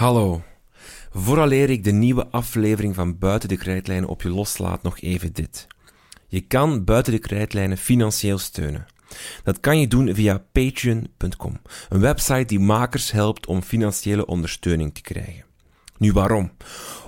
Hallo. Vooraleer ik de nieuwe aflevering van Buiten de Krijtlijnen op je loslaat, nog even dit. Je kan Buiten de Krijtlijnen financieel steunen. Dat kan je doen via patreon.com, een website die makers helpt om financiële ondersteuning te krijgen. Nu waarom?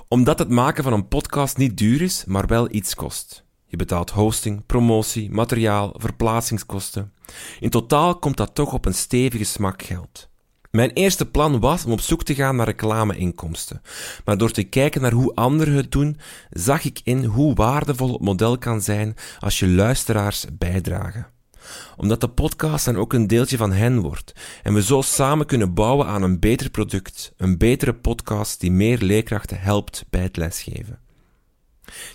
Omdat het maken van een podcast niet duur is, maar wel iets kost. Je betaalt hosting, promotie, materiaal, verplaatsingskosten. In totaal komt dat toch op een stevige smak geld. Mijn eerste plan was om op zoek te gaan naar reclameinkomsten. Maar door te kijken naar hoe anderen het doen, zag ik in hoe waardevol het model kan zijn als je luisteraars bijdragen omdat de podcast dan ook een deeltje van hen wordt en we zo samen kunnen bouwen aan een beter product, een betere podcast die meer leerkrachten helpt bij het lesgeven.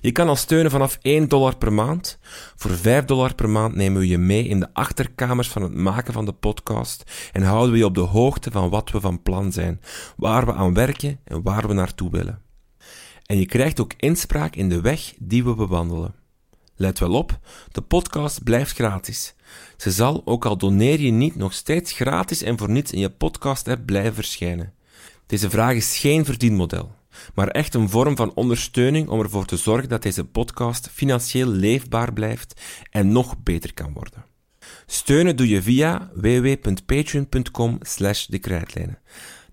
Je kan al steunen vanaf 1 dollar per maand. Voor 5 dollar per maand nemen we je mee in de achterkamers van het maken van de podcast en houden we je op de hoogte van wat we van plan zijn, waar we aan werken en waar we naartoe willen. En je krijgt ook inspraak in de weg die we bewandelen. Let wel op, de podcast blijft gratis. Ze zal, ook al doneer je niet, nog steeds gratis en voor niets in je podcast-app blijven verschijnen. Deze vraag is geen verdienmodel maar echt een vorm van ondersteuning om ervoor te zorgen dat deze podcast financieel leefbaar blijft en nog beter kan worden. Steunen doe je via www.patreon.com slash.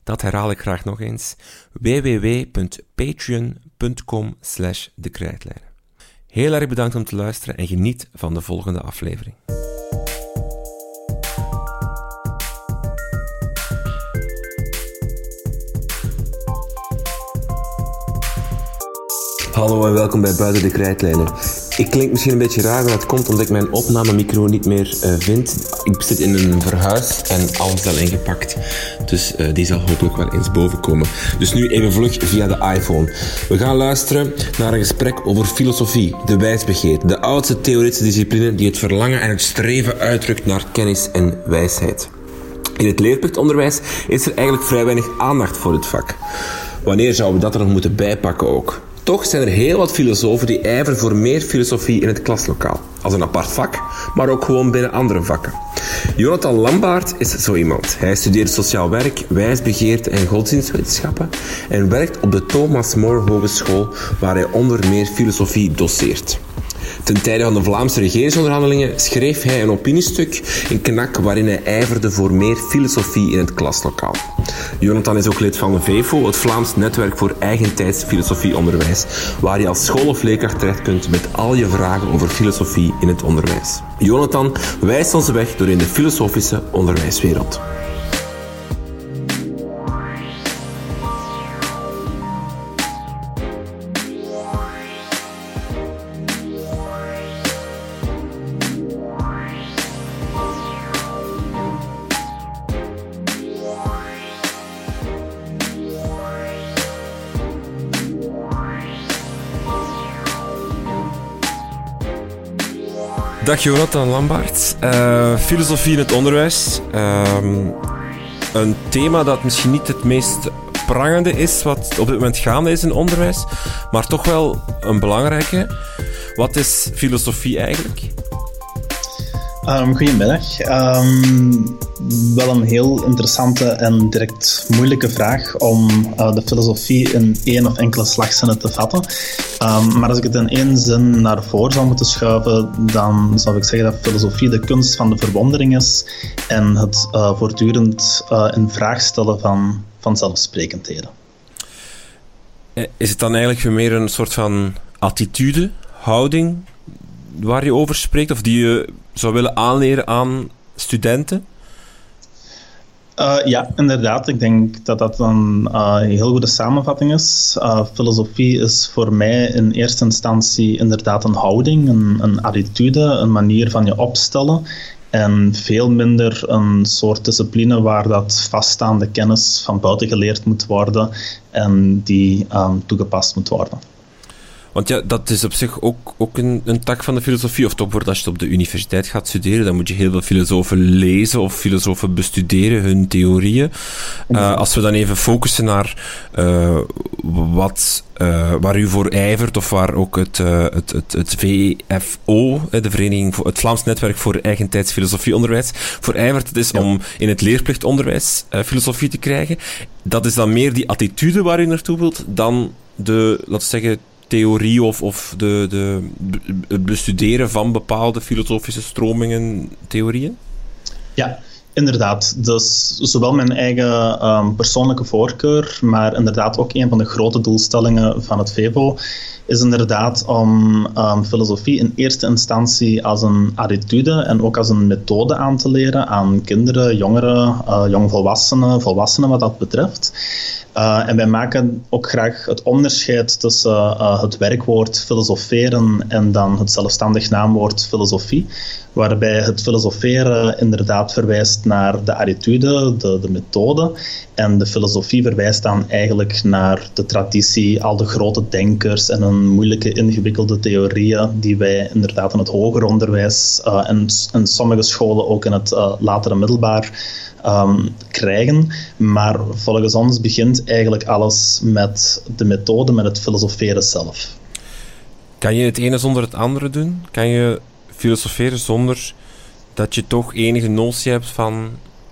Dat herhaal ik graag nog eens. www.patreon.com slash. Heel erg bedankt om te luisteren en geniet van de volgende aflevering. Hallo en welkom bij Buiten de Krijtlijnen. Ik klink misschien een beetje raar, maar dat komt omdat ik mijn opnamemicro niet meer uh, vind. Ik zit in een verhuis en alles al ingepakt. Dus uh, die zal hopelijk wel eens bovenkomen. Dus nu even vlug via de iPhone. We gaan luisteren naar een gesprek over filosofie, de wijsbegeer. De oudste theoretische discipline die het verlangen en het streven uitdrukt naar kennis en wijsheid. In het leerplichtonderwijs is er eigenlijk vrij weinig aandacht voor dit vak. Wanneer zouden we dat er nog moeten bijpakken ook? Toch zijn er heel wat filosofen die ijveren voor meer filosofie in het klaslokaal. Als een apart vak, maar ook gewoon binnen andere vakken. Jonathan Lambaert is zo iemand. Hij studeert sociaal werk, wijsbegeerte en godsdienstwetenschappen en werkt op de Thomas More Hogeschool, waar hij onder meer filosofie doseert. Ten tijde van de Vlaamse regeringsonderhandelingen schreef hij een opiniestuk in Knak waarin hij ijverde voor meer filosofie in het klaslokaal. Jonathan is ook lid van de VEFO, het Vlaams Netwerk voor Eigentijds Filosofieonderwijs, waar je als school- of leerkracht terecht kunt met al je vragen over filosofie in het onderwijs. Jonathan wijst ons de weg door in de filosofische onderwijswereld. Dag Jonathan Lambaert. Uh, filosofie in het onderwijs. Ehm, een thema dat misschien niet het meest prangende is wat op dit moment gaande is in onderwijs, maar toch wel een belangrijke. Wat is filosofie eigenlijk? Um, goedemiddag. Um, wel een heel interessante en direct moeilijke vraag om uh, de filosofie in één of enkele slagzinnen te vatten. Um, maar als ik het in één zin naar voren zou moeten schuiven, dan zou ik zeggen dat filosofie de kunst van de verwondering is en het uh, voortdurend uh, in vraag stellen van, van zelfsprekendheden. Is het dan eigenlijk meer een soort van attitude, houding, waar je over spreekt, of die je zou willen aanleren aan studenten? Uh, ja, inderdaad. Ik denk dat dat een uh, heel goede samenvatting is. Uh, filosofie is voor mij in eerste instantie inderdaad een houding, een, een attitude, een manier van je opstellen. En veel minder een soort discipline waar dat vaststaande kennis van buiten geleerd moet worden en die toegepast moet worden. Want ja, dat is op zich ook, ook een, een tak van de filosofie. Of toch wordt als je op de universiteit gaat studeren, dan moet je heel veel filosofen lezen of filosofen bestuderen, hun theorieën. Uh, als we dan even focussen naar uh, wat, uh, waar u voor ijvert, of waar ook het, het, het, het VFO, de Vereniging voor het Vlaams Netwerk voor Eigentijds Filosofieonderwijs, voor ijvert, het is ja. om in het leerplichtonderwijs filosofie te krijgen. Dat is dan meer die attitude waar u naartoe wilt, dan de, laten we zeggen, theorie of, of de, de, het bestuderen van bepaalde filosofische stromingen, theorieën? Ja, inderdaad. Dus zowel mijn eigen um, persoonlijke voorkeur, maar inderdaad ook een van de grote doelstellingen van het VEVO is inderdaad om um, filosofie in eerste instantie als een attitude en ook als een methode aan te leren aan kinderen, jongeren, uh, jongvolwassenen, volwassenen wat dat betreft. Uh, en wij maken ook graag het onderscheid tussen uh, het werkwoord filosoferen en dan het zelfstandig naamwoord filosofie, waarbij het filosoferen inderdaad verwijst naar de attitude, de, de methode, en de filosofie verwijst dan eigenlijk naar de traditie, al de grote denkers en een moeilijke, ingewikkelde theorieën die wij inderdaad in het hoger onderwijs uh, en in sommige scholen ook in het latere middelbaar um, krijgen. Maar volgens ons begint eigenlijk alles met de methode, met het filosoferen zelf. Kan je het ene zonder het andere doen? Kan je filosoferen zonder dat je toch enige notie hebt van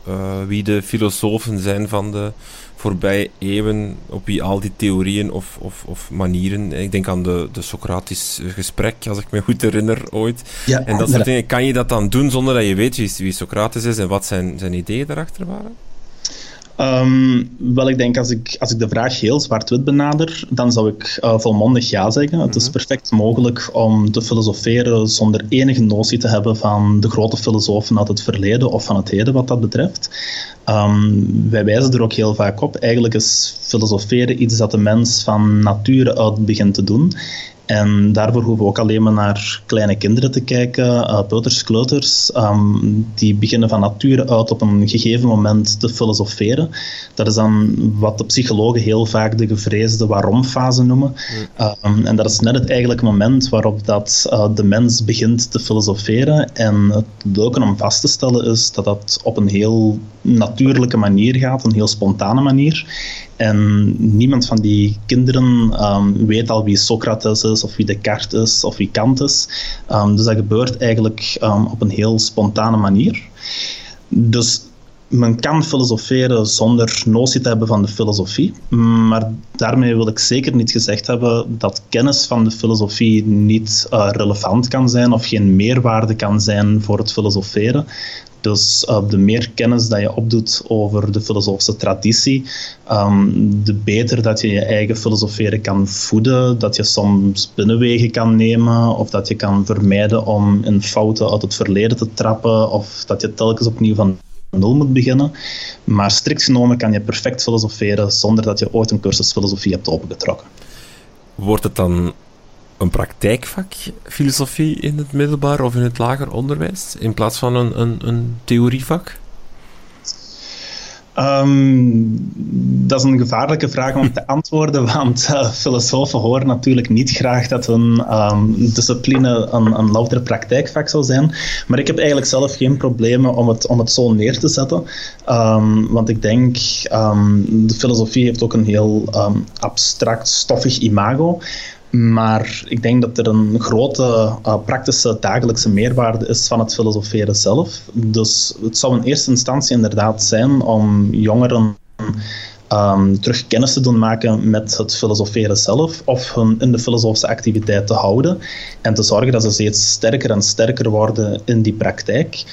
uh, wie de filosofen zijn van de voorbije eeuwen, op wie al die theorieën of, of, of manieren, ik denk aan de, de Socratisch gesprek, als ik me goed herinner ooit, ja, en dat soort dingen, kan je dat dan doen zonder dat je weet wie, wie Socrates is en wat zijn, zijn ideeën daarachter waren? Um, wel, ik denk als ik, als ik de vraag heel zwart-wit benader, dan zou ik uh, volmondig ja zeggen. Het is mhm. perfect mogelijk om te filosoferen zonder enige notie te hebben van de grote filosofen uit het verleden of van het heden wat dat betreft. Um, wij wijzen er ook heel vaak op. Eigenlijk is filosoferen iets dat de mens van nature uit begint te doen. En daarvoor hoeven we ook alleen maar naar kleine kinderen te kijken, uh, peuters, kleuters. Um, die beginnen van nature uit op een gegeven moment te filosoferen. Dat is dan wat de psychologen heel vaak de gevreesde waarom-fase noemen. Um, en dat is net het eigenlijke moment waarop dat, uh, de mens begint te filosoferen. En het leuke om vast te stellen is dat dat op een heel natuurlijke manier gaat, een heel spontane manier. En niemand van die kinderen um, weet al wie Socrates is, of wie Descartes is, of wie Kant is. Um, dus dat gebeurt eigenlijk um, op een heel spontane manier. Dus men kan filosoferen zonder notie te hebben van de filosofie, maar daarmee wil ik zeker niet gezegd hebben dat kennis van de filosofie niet uh, relevant kan zijn of geen meerwaarde kan zijn voor het filosoferen. Dus uh, de meer kennis dat je opdoet over de filosofische traditie, um, de beter dat je je eigen filosoferen kan voeden, dat je soms binnenwegen kan nemen of dat je kan vermijden om in fouten uit het verleden te trappen of dat je telkens opnieuw van nul moet beginnen. Maar strikt genomen kan je perfect filosoferen zonder dat je ooit een cursus filosofie hebt opengetrokken. Wordt het dan een praktijkvak filosofie in het middelbaar of in het lager onderwijs, in plaats van een, een, een theorievak? Um, dat is een gevaarlijke vraag om te antwoorden, want uh, filosofen horen natuurlijk niet graag dat hun um, discipline een, een louter praktijkvak zou zijn. Maar ik heb eigenlijk zelf geen problemen om het, om het zo neer te zetten. Um, want ik denk, de filosofie heeft ook een heel abstract, stoffig imago. Maar ik denk dat er een grote uh, praktische dagelijkse meerwaarde is van het filosoferen zelf. Dus het zou in eerste instantie inderdaad zijn om jongeren um, terug kennis te doen maken met het filosoferen zelf of hun in de filosofische activiteit te houden en te zorgen dat ze steeds sterker en sterker worden in die praktijk.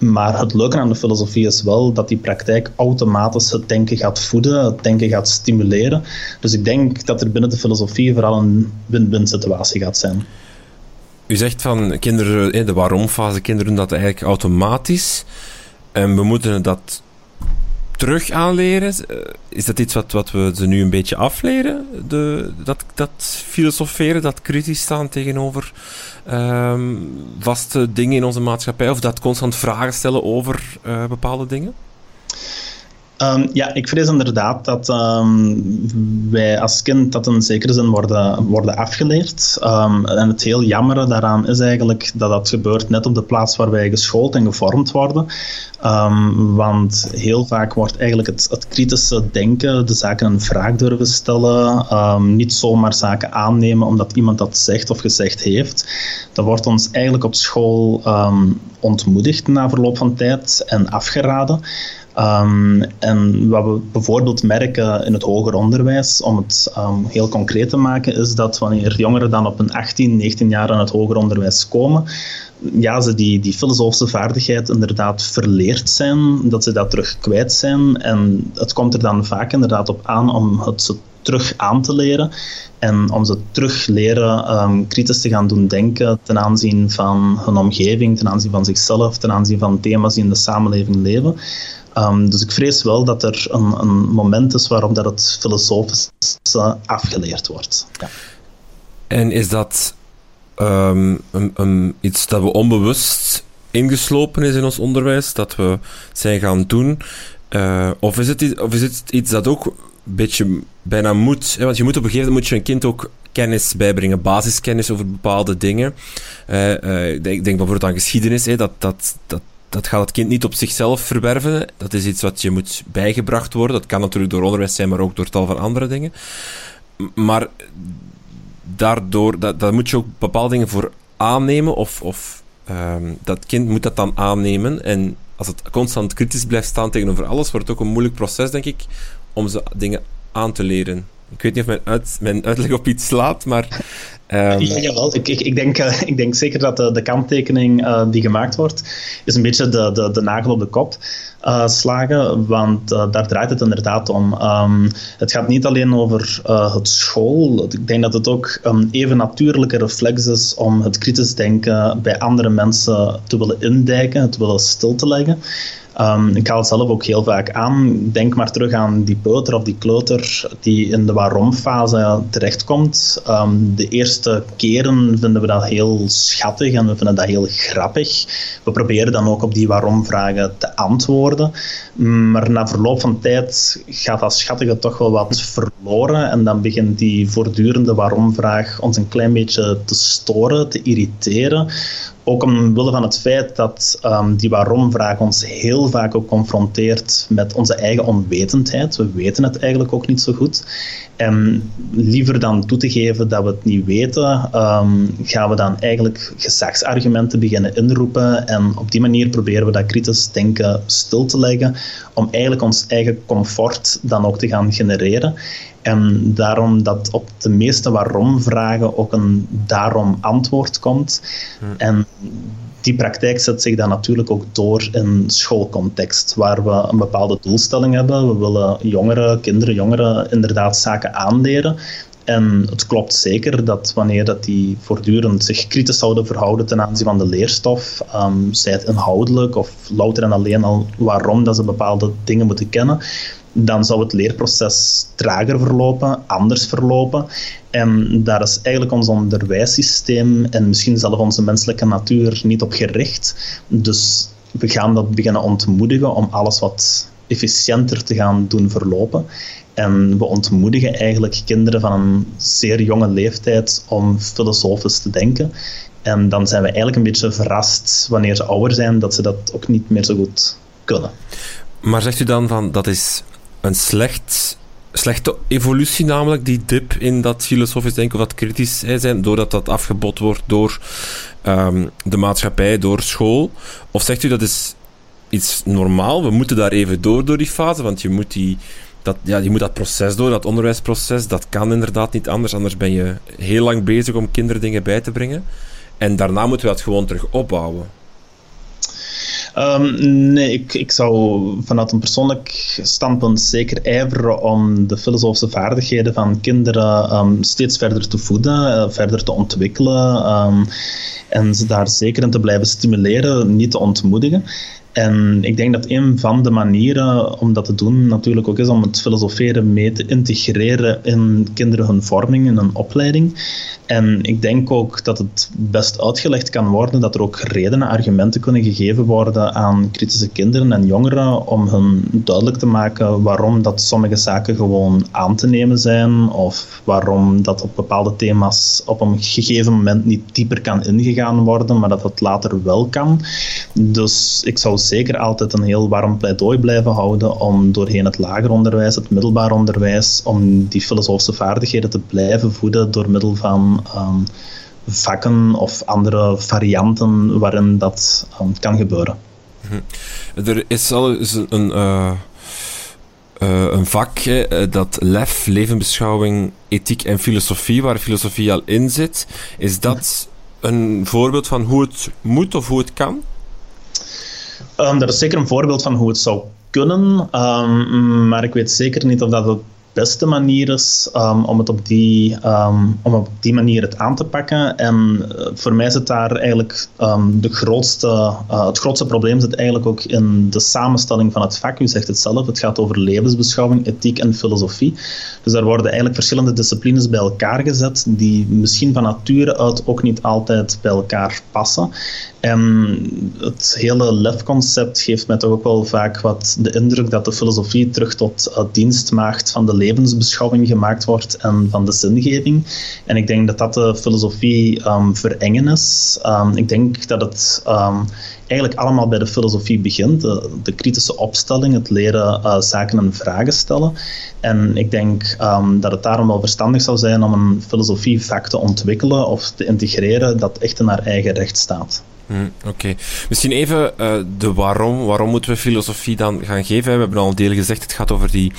Maar het leuke aan de filosofie is wel dat die praktijk automatisch het denken gaat voeden, het denken gaat stimuleren. Dus ik denk dat er binnen de filosofie vooral een win-win situatie gaat zijn. U zegt van kinderen, de waarom-fase, kinderen doen dat eigenlijk automatisch. En we moeten dat terug aanleren? Eh, is dat iets wat, wat we ze nu een beetje afleren? De, dat, dat filosoferen, dat kritisch staan tegenover um, vaste dingen in onze maatschappij? Of dat constant vragen stellen over uh, bepaalde dingen? Ehm, ja, ik vrees inderdaad dat ehm, wij als kind dat in zekere zin worden, worden afgeleerd. Um, en het heel jammere daaraan is eigenlijk dat dat gebeurt net op de plaats waar wij geschoold en gevormd worden. want heel vaak wordt eigenlijk het, het, kritische denken, de zaken een vraag durven stellen, niet zomaar zaken aannemen omdat iemand dat zegt of gezegd heeft. Dat wordt ons eigenlijk op school ontmoedigd na verloop van tijd en afgeraden. Um, en wat we bijvoorbeeld merken in het hoger onderwijs, om het um, heel concreet te maken, is dat wanneer jongeren dan op een 18, 19 jaar aan het hoger onderwijs komen, ja, ze die, die filosofische vaardigheid inderdaad verleerd zijn, dat ze dat terug kwijt zijn. En het komt er dan vaak inderdaad op aan om het ze terug aan te leren. En om ze terug leren um, kritisch te gaan doen denken ten aanzien van hun omgeving, ten aanzien van zichzelf, ten aanzien van thema's die in de samenleving leven. Um, dus ik vrees wel dat er een, een, moment is waarop dat het filosofisch afgeleerd wordt. Ja. En is dat een, iets dat we onbewust ingeslopen is in ons onderwijs, dat we zijn gaan doen? Uh, of, is het, of is het iets dat ook een beetje bijna moet? Hè? Want je moet op een gegeven moment moet je een kind ook kennis bijbrengen, basiskennis over bepaalde dingen. Uh, uh, ik denk bijvoorbeeld aan geschiedenis, hè, dat, dat, dat dat gaat het kind niet op zichzelf verwerven. Dat is iets wat je moet bijgebracht worden. Dat kan natuurlijk door onderwijs zijn, maar ook door tal van andere dingen. Maar daardoor, dat, dat moet je ook bepaalde dingen voor aannemen. Of, of um, dat kind moet dat dan aannemen. En als het constant kritisch blijft staan tegenover alles, wordt het ook een moeilijk proces, denk ik, om ze dingen aan te leren. Ik weet niet of mijn, uit, mijn uitleg op iets slaat, maar Um, ja. Ik, ik, denk, uh, ik denk zeker dat de, de kanttekening uh, die gemaakt wordt, is een beetje de, de, de nagel op de kop slagen, want daar draait het inderdaad om. Um, het gaat niet alleen over het school. Ik denk dat het ook een even natuurlijke reflex is om het kritisch denken bij andere mensen te willen indijken, te willen stil te leggen. Um, ik haal het zelf ook heel vaak aan. Denk maar terug aan die peuter of die kleuter die in de waarom-fase terechtkomt. Um, de eerste keren vinden we dat heel schattig en we vinden dat heel grappig. We proberen dan ook op die waarom-vragen te antwoorden. Maar na verloop van tijd gaat dat schattige toch wel wat verloren en dan begint die voortdurende waarom-vraag ons een klein beetje te storen, te irriteren ook omwille van het feit dat um, die waarom-vraag ons heel vaak ook confronteert met onze eigen onwetendheid. We weten het eigenlijk ook niet zo goed. En liever dan toe te geven dat we het niet weten, um, gaan we dan eigenlijk gezagsargumenten beginnen inroepen. En op die manier proberen we dat kritisch denken stil te leggen, om eigenlijk ons eigen comfort dan ook te gaan genereren. En daarom dat op de meeste waarom-vragen ook een daarom-antwoord komt. Hmm. En die praktijk zet zich dan natuurlijk ook door in schoolcontext, waar we een bepaalde doelstelling hebben. We willen jongeren, kinderen, jongeren inderdaad zaken aanleren. En het klopt zeker dat wanneer dat die voortdurend zich kritisch zouden verhouden ten aanzien van de leerstof, um, zij het inhoudelijk of louter en alleen al waarom dat ze bepaalde dingen moeten kennen, dan zou het leerproces trager verlopen, anders verlopen. En daar is eigenlijk ons onderwijssysteem en misschien zelf onze menselijke natuur niet op gericht. Dus we gaan dat beginnen ontmoedigen om alles wat efficiënter te gaan doen verlopen. En we ontmoedigen eigenlijk kinderen van een zeer jonge leeftijd om filosofisch te denken. En dan zijn we eigenlijk een beetje verrast wanneer ze ouder zijn dat ze dat ook niet meer zo goed kunnen. Maar zegt u dan van dat is een slecht, slechte evolutie, namelijk die dip in dat filosofisch denken of dat kritisch zijn, doordat dat afgebod wordt door ehm, de maatschappij, door school? Of zegt u dat is iets normaal? We moeten daar even door, door die fase, want je moet die dat, ja, je moet dat proces door, dat onderwijsproces, dat kan inderdaad niet anders. Anders ben je heel lang bezig om kinderen dingen bij te brengen. En daarna moeten we dat gewoon terug opbouwen. Um, nee, ik, ik zou vanuit een persoonlijk standpunt zeker ijveren om de filosofische vaardigheden van kinderen um, steeds verder te voeden, uh, verder te ontwikkelen um, en ze daar zeker in te blijven stimuleren, niet te ontmoedigen. En ik denk dat een van de manieren om dat te doen natuurlijk ook is om het filosoferen mee te integreren in kinderen hun vorming, in hun opleiding. En ik denk ook dat het best uitgelegd kan worden dat er ook redenen, argumenten kunnen gegeven worden aan kritische kinderen en jongeren om hun duidelijk te maken waarom dat sommige zaken gewoon aan te nemen zijn of waarom dat op bepaalde thema's op een gegeven moment niet dieper kan ingegaan worden, maar dat dat later wel kan. Dus ik zou zeker altijd een heel warm pleidooi blijven houden om doorheen het lager onderwijs, het middelbaar onderwijs, om die filosofische vaardigheden te blijven voeden door middel van ehm, vakken of andere varianten waarin dat um, kan gebeuren. Mhm. Er is al een, uh, uh, een vak, hè, dat LEF, levenbeschouwing, ethiek en filosofie, waar filosofie al in zit. Is dat een voorbeeld van hoe het moet of hoe het kan? Um, dat is zeker een voorbeeld van hoe het zou kunnen, um, maar ik weet zeker niet of dat het beste manier is um, om, het op die, um, om op die manier het aan te pakken. En uh, voor mij zit daar eigenlijk um, de grootste, uh, het grootste probleem zit eigenlijk ook in de samenstelling van het vak. U zegt het zelf, het gaat over levensbeschouwing, ethiek en filosofie. Dus daar worden eigenlijk verschillende disciplines bij elkaar gezet die misschien van nature uit ook niet altijd bij elkaar passen. En het hele lefconcept geeft mij toch ook wel vaak wat de indruk dat de filosofie terug tot uh, dienstmaagd van de gemaakt wordt en van de zingeving. En ik denk dat dat de filosofie um, verengen is. Um, ik denk dat het eigenlijk allemaal bij de filosofie begint. De, kritische opstelling, het leren uh, zaken en vragen stellen. En ik denk dat het daarom wel verstandig zou zijn om een filosofievak te ontwikkelen of te integreren dat echt in haar eigen recht staat. Hmm, Oké. Misschien even uh, de waarom. Waarom moeten we filosofie dan gaan geven? We hebben al een deel gezegd, het gaat over die,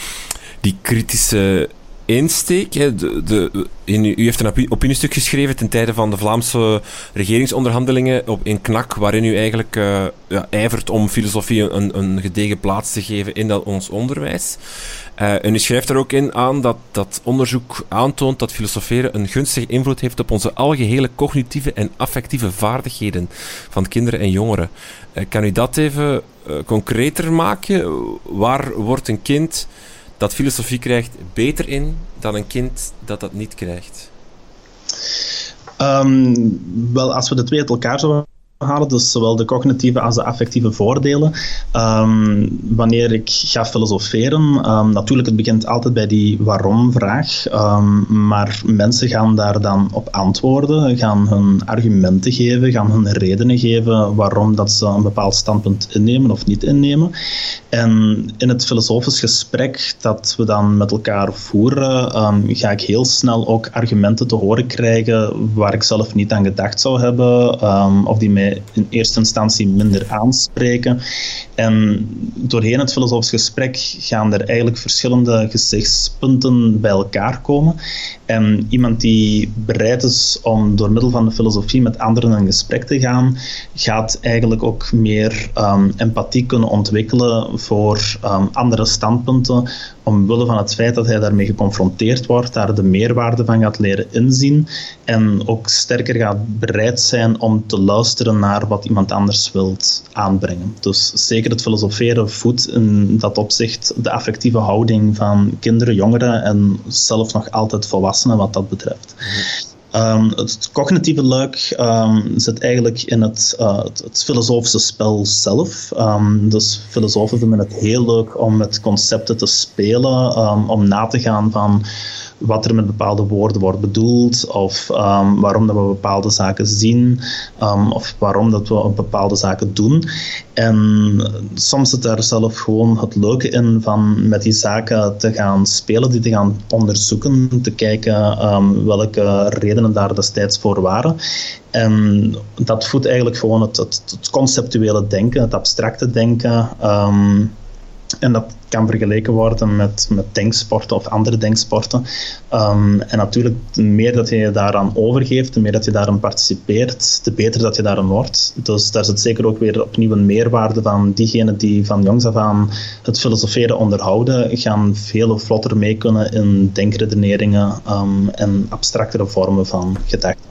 die kritische insteek. Hè. De, de, in, u heeft een opiniestuk geschreven ten tijde van de Vlaamse regeringsonderhandelingen op, in KNAK, waarin u eigenlijk uh, ja, ijvert om filosofie een, een gedegen plaats te geven in dat, ons onderwijs. Uh, en u schrijft er ook in aan dat dat onderzoek aantoont dat filosoferen een gunstige invloed heeft op onze algehele cognitieve en affectieve vaardigheden van kinderen en jongeren. Uh, kan u dat even concreter maken? Waar wordt een kind dat filosofie krijgt beter in dan een kind dat dat niet krijgt? Um, wel, als we de twee uit elkaar zouden halen, dus zowel de cognitieve als de affectieve voordelen. Um, wanneer ik ga filosoferen, um, natuurlijk, het begint altijd bij die waarom-vraag, um, maar mensen gaan daar dan op antwoorden, gaan hun argumenten geven, gaan hun redenen geven waarom dat ze een bepaald standpunt innemen of niet innemen. En in het filosofisch gesprek dat we dan met elkaar voeren, ga ik heel snel ook argumenten te horen krijgen waar ik zelf niet aan gedacht zou hebben, of die mij in eerste instantie minder aanspreken. En doorheen het filosofisch gesprek gaan er eigenlijk verschillende gezichtspunten bij elkaar komen. En iemand die bereid is om door middel van de filosofie met anderen in gesprek te gaan, gaat eigenlijk ook meer um, empathie kunnen ontwikkelen voor um, andere standpunten, omwille van het feit dat hij daarmee geconfronteerd wordt, daar de meerwaarde van gaat leren inzien en ook sterker gaat bereid zijn om te luisteren naar wat iemand anders wilt aanbrengen. Dus zeker het filosoferen voedt in dat opzicht de affectieve houding van kinderen, jongeren en zelf nog altijd volwassenen wat dat betreft. Um, het cognitieve luik um, zit eigenlijk in het, uh, het, het, filosofische spel zelf. Um, dus filosofen vinden het heel leuk om met concepten te spelen, om na te gaan van wat er met bepaalde woorden wordt bedoeld, of waarom dat we bepaalde zaken zien, of waarom dat we bepaalde zaken doen. En soms zit daar zelf gewoon het leuke in van met die zaken te gaan spelen, die te gaan onderzoeken, te kijken welke redenen daar destijds voor waren. En dat voedt eigenlijk gewoon het, het, het conceptuele denken, het abstracte denken. En dat kan vergeleken worden met, met denksporten of andere denksporten. Um, en natuurlijk, de meer dat je daaraan overgeeft, de meer dat je daaraan participeert, de beter dat je daaraan wordt. Dus daar zit zeker ook weer opnieuw een meerwaarde van diegenen die van jongs af aan het filosoferen onderhouden, gaan veel vlotter mee kunnen in denkredeneringen um, en abstractere vormen van gedachten.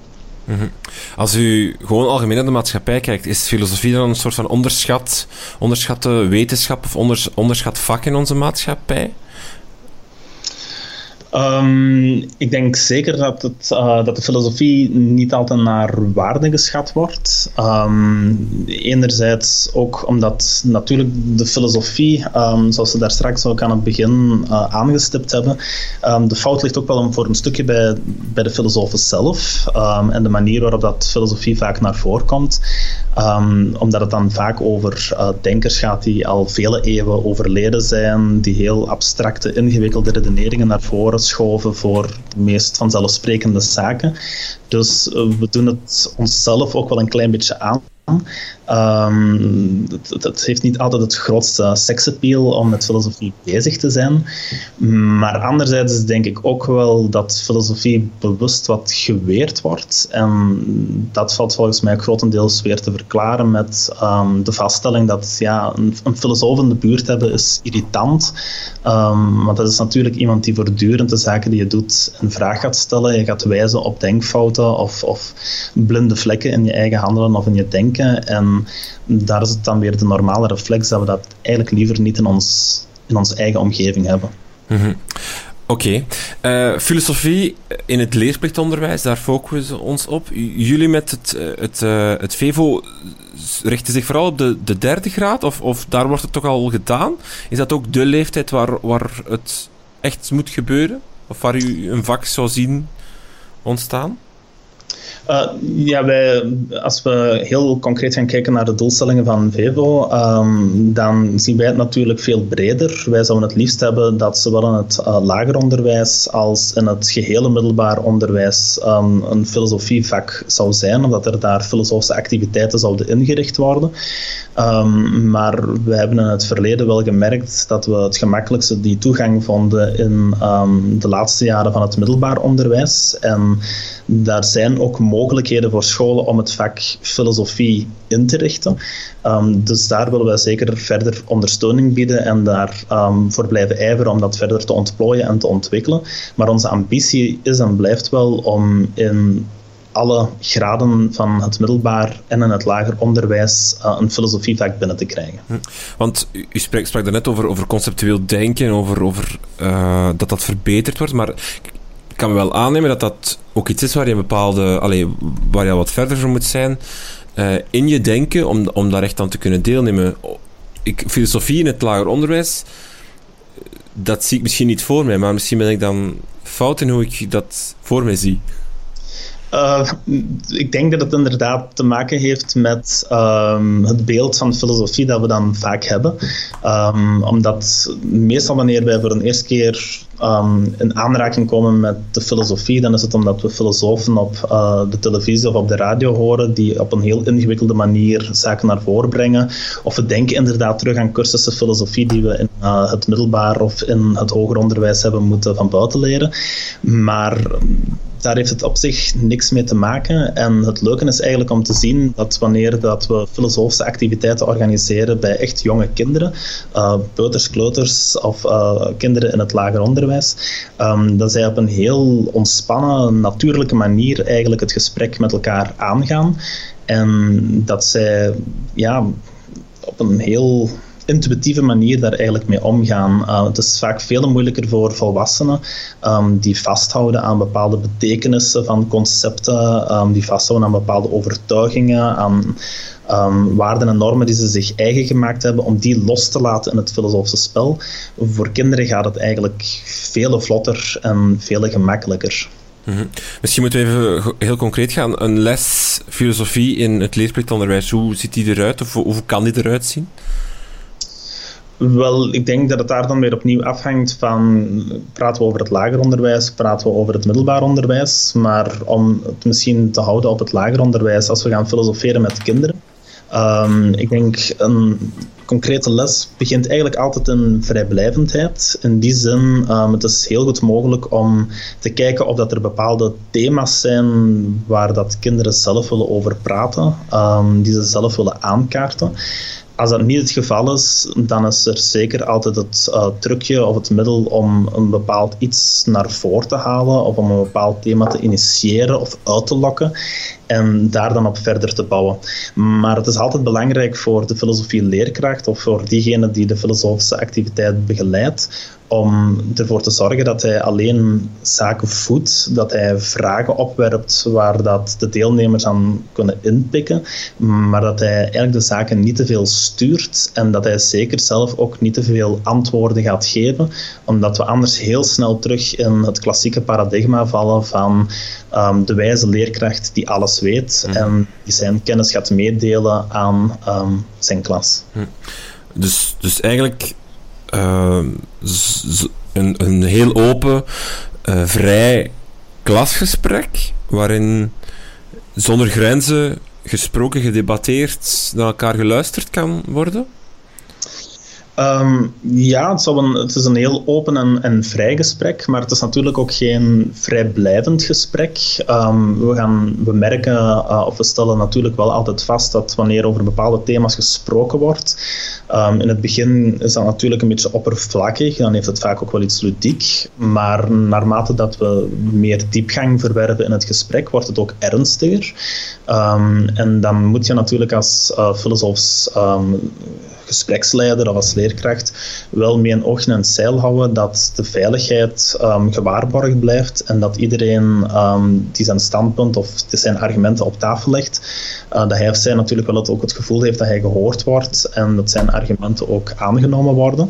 Mhm. Als u gewoon algemeen naar de maatschappij kijkt, is filosofie dan een soort van onderschat, onderschatte wetenschap of onders, onderschat vak in onze maatschappij? Um, ik denk zeker dat, het, uh, dat de filosofie niet altijd naar waarde geschat wordt. Um, enerzijds ook omdat natuurlijk de filosofie, um, zoals we daar straks ook aan het begin uh, aangestipt hebben, de fout ligt ook wel voor een stukje bij, bij de filosofen zelf en de manier waarop dat filosofie vaak naar voren komt. omdat het dan vaak over uh, denkers gaat die al vele eeuwen overleden zijn, die heel abstracte, ingewikkelde redeneringen naar voren schoven voor de meest vanzelfsprekende zaken. Dus eh, we doen het onszelf ook wel een klein beetje aan. Um, het, het, heeft niet altijd het grootste seksappeal om met filosofie bezig te zijn. Maar anderzijds denk ik ook wel dat filosofie bewust wat geweerd wordt. En dat valt volgens mij grotendeels weer te verklaren met um, de vaststelling dat ja, een, een, filosoof in de buurt hebben is irritant. Um, want dat is natuurlijk iemand die voortdurend de zaken die je doet een vraag gaat stellen. Je gaat wijzen op denkfouten of, of blinde vlekken in je eigen handelen of in je denken. En daar is het dan weer de normale reflex dat we dat eigenlijk liever niet in, ons, in onze eigen omgeving hebben. Mhm. Oké. Eh, filosofie in het leerplichtonderwijs, daar focussen we ons op. Jullie met het, eh, het, uh, het VEVO richten zich vooral op de, de derde graad, of, of daar wordt het toch al gedaan? Is dat ook de leeftijd waar, waar het echt moet gebeuren? Of waar u een vak zou zien ontstaan? Uh, ja, als we heel concreet gaan kijken naar de doelstellingen van VEVO, um, dan zien wij het natuurlijk veel breder. Wij zouden het liefst hebben dat zowel in het uh, lager onderwijs als in het gehele middelbaar onderwijs um, een filosofievak zou zijn, omdat er daar filosofische activiteiten zouden ingericht worden. Um, maar we hebben in het verleden wel gemerkt dat we het gemakkelijkste die toegang vonden in de laatste jaren van het middelbaar onderwijs. En daar zijn ook mogelijkheden voor scholen om het vak filosofie in te richten. Um, dus daar willen wij zeker verder ondersteuning bieden en daarvoor voor blijven ijveren om dat verder te ontplooien en te ontwikkelen. Maar onze ambitie is en blijft wel om in alle graden van het middelbaar en in het lager onderwijs uh, een filosofievak binnen te krijgen. Hm. Want u, sprak, sprak daarnet over, over conceptueel denken, over, over uh, dat dat verbeterd wordt, maar kan me wel aannemen dat dat ook iets is waar je bepaalde, allee, waar je wat verder voor moet zijn uh, in je denken om, om daar echt aan te kunnen deelnemen. Ik, filosofie in het lager onderwijs, dat zie ik misschien niet voor mij, maar misschien ben ik dan fout in hoe ik dat voor mij zie. Uh, ik denk dat het inderdaad te maken heeft met um, het beeld van filosofie dat we dan vaak hebben. Um, omdat meestal wanneer wij voor een eerste keer um, in aanraking komen met de filosofie, dan is het omdat we filosofen op uh, de televisie of op de radio horen die op een heel ingewikkelde manier zaken naar voren brengen. Of we denken inderdaad terug aan cursussen filosofie die we in uh, het middelbaar of in het hoger onderwijs hebben moeten van buiten leren. Maar daar heeft het op zich niks mee te maken. En het leuke is eigenlijk om te zien dat wanneer dat we filosofische activiteiten organiseren bij echt jonge kinderen, uh, peuters, kleuters of uh, kinderen in het lager onderwijs, um, dat zij op een heel ontspannen, natuurlijke manier eigenlijk het gesprek met elkaar aangaan. En dat zij ja, op een heel intuïtieve manier daar eigenlijk mee omgaan. Uh, het is vaak veel moeilijker voor volwassenen um, die vasthouden aan bepaalde betekenissen van concepten, um, die vasthouden aan bepaalde overtuigingen, aan um, waarden en normen die ze zich eigen gemaakt hebben, om die los te laten in het filosofische spel. Voor kinderen gaat het eigenlijk veel vlotter en veel gemakkelijker. -hmm. Misschien moeten we even heel concreet gaan. Een les filosofie in het leerplichtonderwijs, hoe ziet die eruit of hoe kan die eruit zien? Wel, ik denk dat het daar dan weer opnieuw afhangt van praten we over het lager onderwijs, praten we over het middelbaar onderwijs. Maar om het misschien te houden op het lager onderwijs, als we gaan filosoferen met kinderen. Um, ik denk een concrete les begint eigenlijk altijd in vrijblijvendheid. In die zin, um, het is heel goed mogelijk om te kijken of dat er bepaalde thema's zijn waar dat kinderen zelf willen over praten, um, die ze zelf willen aankaarten. Als dat niet het geval is, dan is er zeker altijd het uh, trucje of het middel om een bepaald iets naar voren te halen of om een bepaald thema te initiëren of uit te lokken en daar dan op verder te bouwen. Maar het is altijd belangrijk voor de filosofie leerkracht of voor diegene die de filosofische activiteit begeleidt om ervoor te zorgen dat hij alleen zaken voedt, dat hij vragen opwerpt waar dat de deelnemers aan kunnen inpikken, maar dat hij eigenlijk de zaken niet te veel stuurt en dat hij zeker zelf ook niet te veel antwoorden gaat geven, omdat we anders heel snel terug in het klassieke paradigma vallen van um, de wijze leerkracht die alles weet mhm. en die zijn kennis gaat meedelen aan um, zijn klas. Mhm. Dus, dus eigenlijk een, een heel open, uh, vrij klasgesprek, waarin zonder grenzen gesproken, gedebatteerd, naar elkaar geluisterd kan worden? Um, ja, het, een, het, is een heel open en, en, vrij gesprek, maar het is natuurlijk ook geen vrijblijvend gesprek. Um, we, gaan, we merken, uh, of we stellen natuurlijk wel altijd vast dat wanneer over bepaalde thema's gesproken wordt, um, in het begin is dat natuurlijk een beetje oppervlakkig, dan heeft het vaak ook wel iets ludiek, maar naarmate dat we meer diepgang verwerven in het gesprek, wordt het ook ernstiger. en dan moet je natuurlijk als uh, filosoof gespreksleider of als leerkracht wel mee een oog en een zeil houden dat de veiligheid um, gewaarborgd blijft en dat iedereen ehm, die zijn standpunt of zijn argumenten op tafel legt, uh, dat hij of zij natuurlijk wel het, ook het gevoel heeft dat hij gehoord wordt en dat zijn argumenten ook aangenomen worden.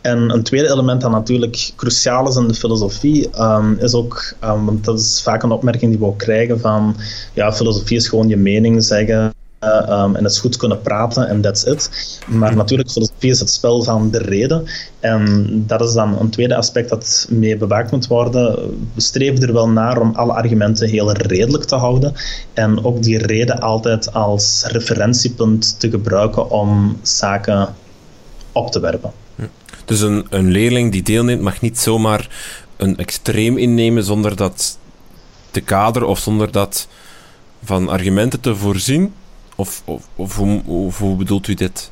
En een tweede element dat natuurlijk cruciaal is in de filosofie, um, is ook, want dat is vaak een opmerking die we ook krijgen van, ja, filosofie is gewoon je mening zeggen um, en het is goed kunnen praten en that's it. Maar natuurlijk, filosofie is het spel van de reden. En dat is dan een tweede aspect dat mee bewaakt moet worden. We streven er wel naar om alle argumenten heel redelijk te houden. En ook die reden altijd als referentiepunt te gebruiken om zaken op te werpen. Dus een, een leerling die deelneemt mag niet zomaar een extreem innemen zonder dat te kaderen of zonder dat van argumenten te voorzien? Of, of, of hoe, hoe bedoelt u dit?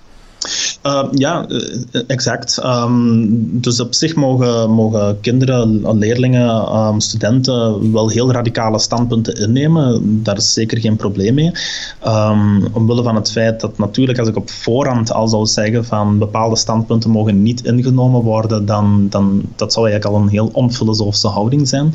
Uh, ja, eh, exact. Um, dus op zich mogen, mogen kinderen, leerlingen, um, studenten wel heel radicale standpunten innemen. Daar is zeker geen probleem mee. Um, omwille van het feit dat natuurlijk als ik op voorhand al zou zeggen van bepaalde standpunten mogen niet ingenomen worden, dan, dan dat zou eigenlijk al een heel onfilosofische houding zijn.